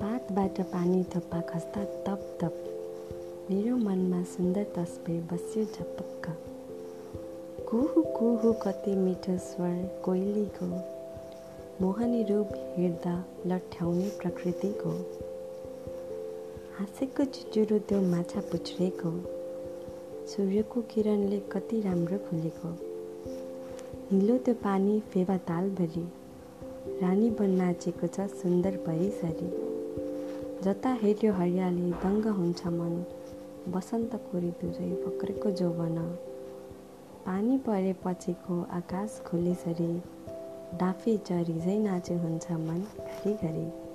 छतबाट पानी थप्पा खस्दा तप तप मेरो मनमा सुन्दर तस्बिर बस्यो झपक्क। कुहु कुहु कति मिठो स्वर कोइलीको। मोहनी रूप हेर्दा लट्ठ्याउने प्रकृतिको। हाँसेको चुचुरो त्यो माछा पुछ्रेको। सूर्यको किरणले कति राम्रो फुलेको। हिलो त्यो पानी फेवा तालभरि। रानी बन नाचेको छ सुन्दर परिसरी जता हेऱ्यो हरियाली दङ्ग हुन्छ मन। बसन्तको ऋतुझै फक्रेको जोवन। पानी परेपछिको आकाश खुलेसरी। डाफे चरी झै नाचे हुन्छ मन घरिघरि।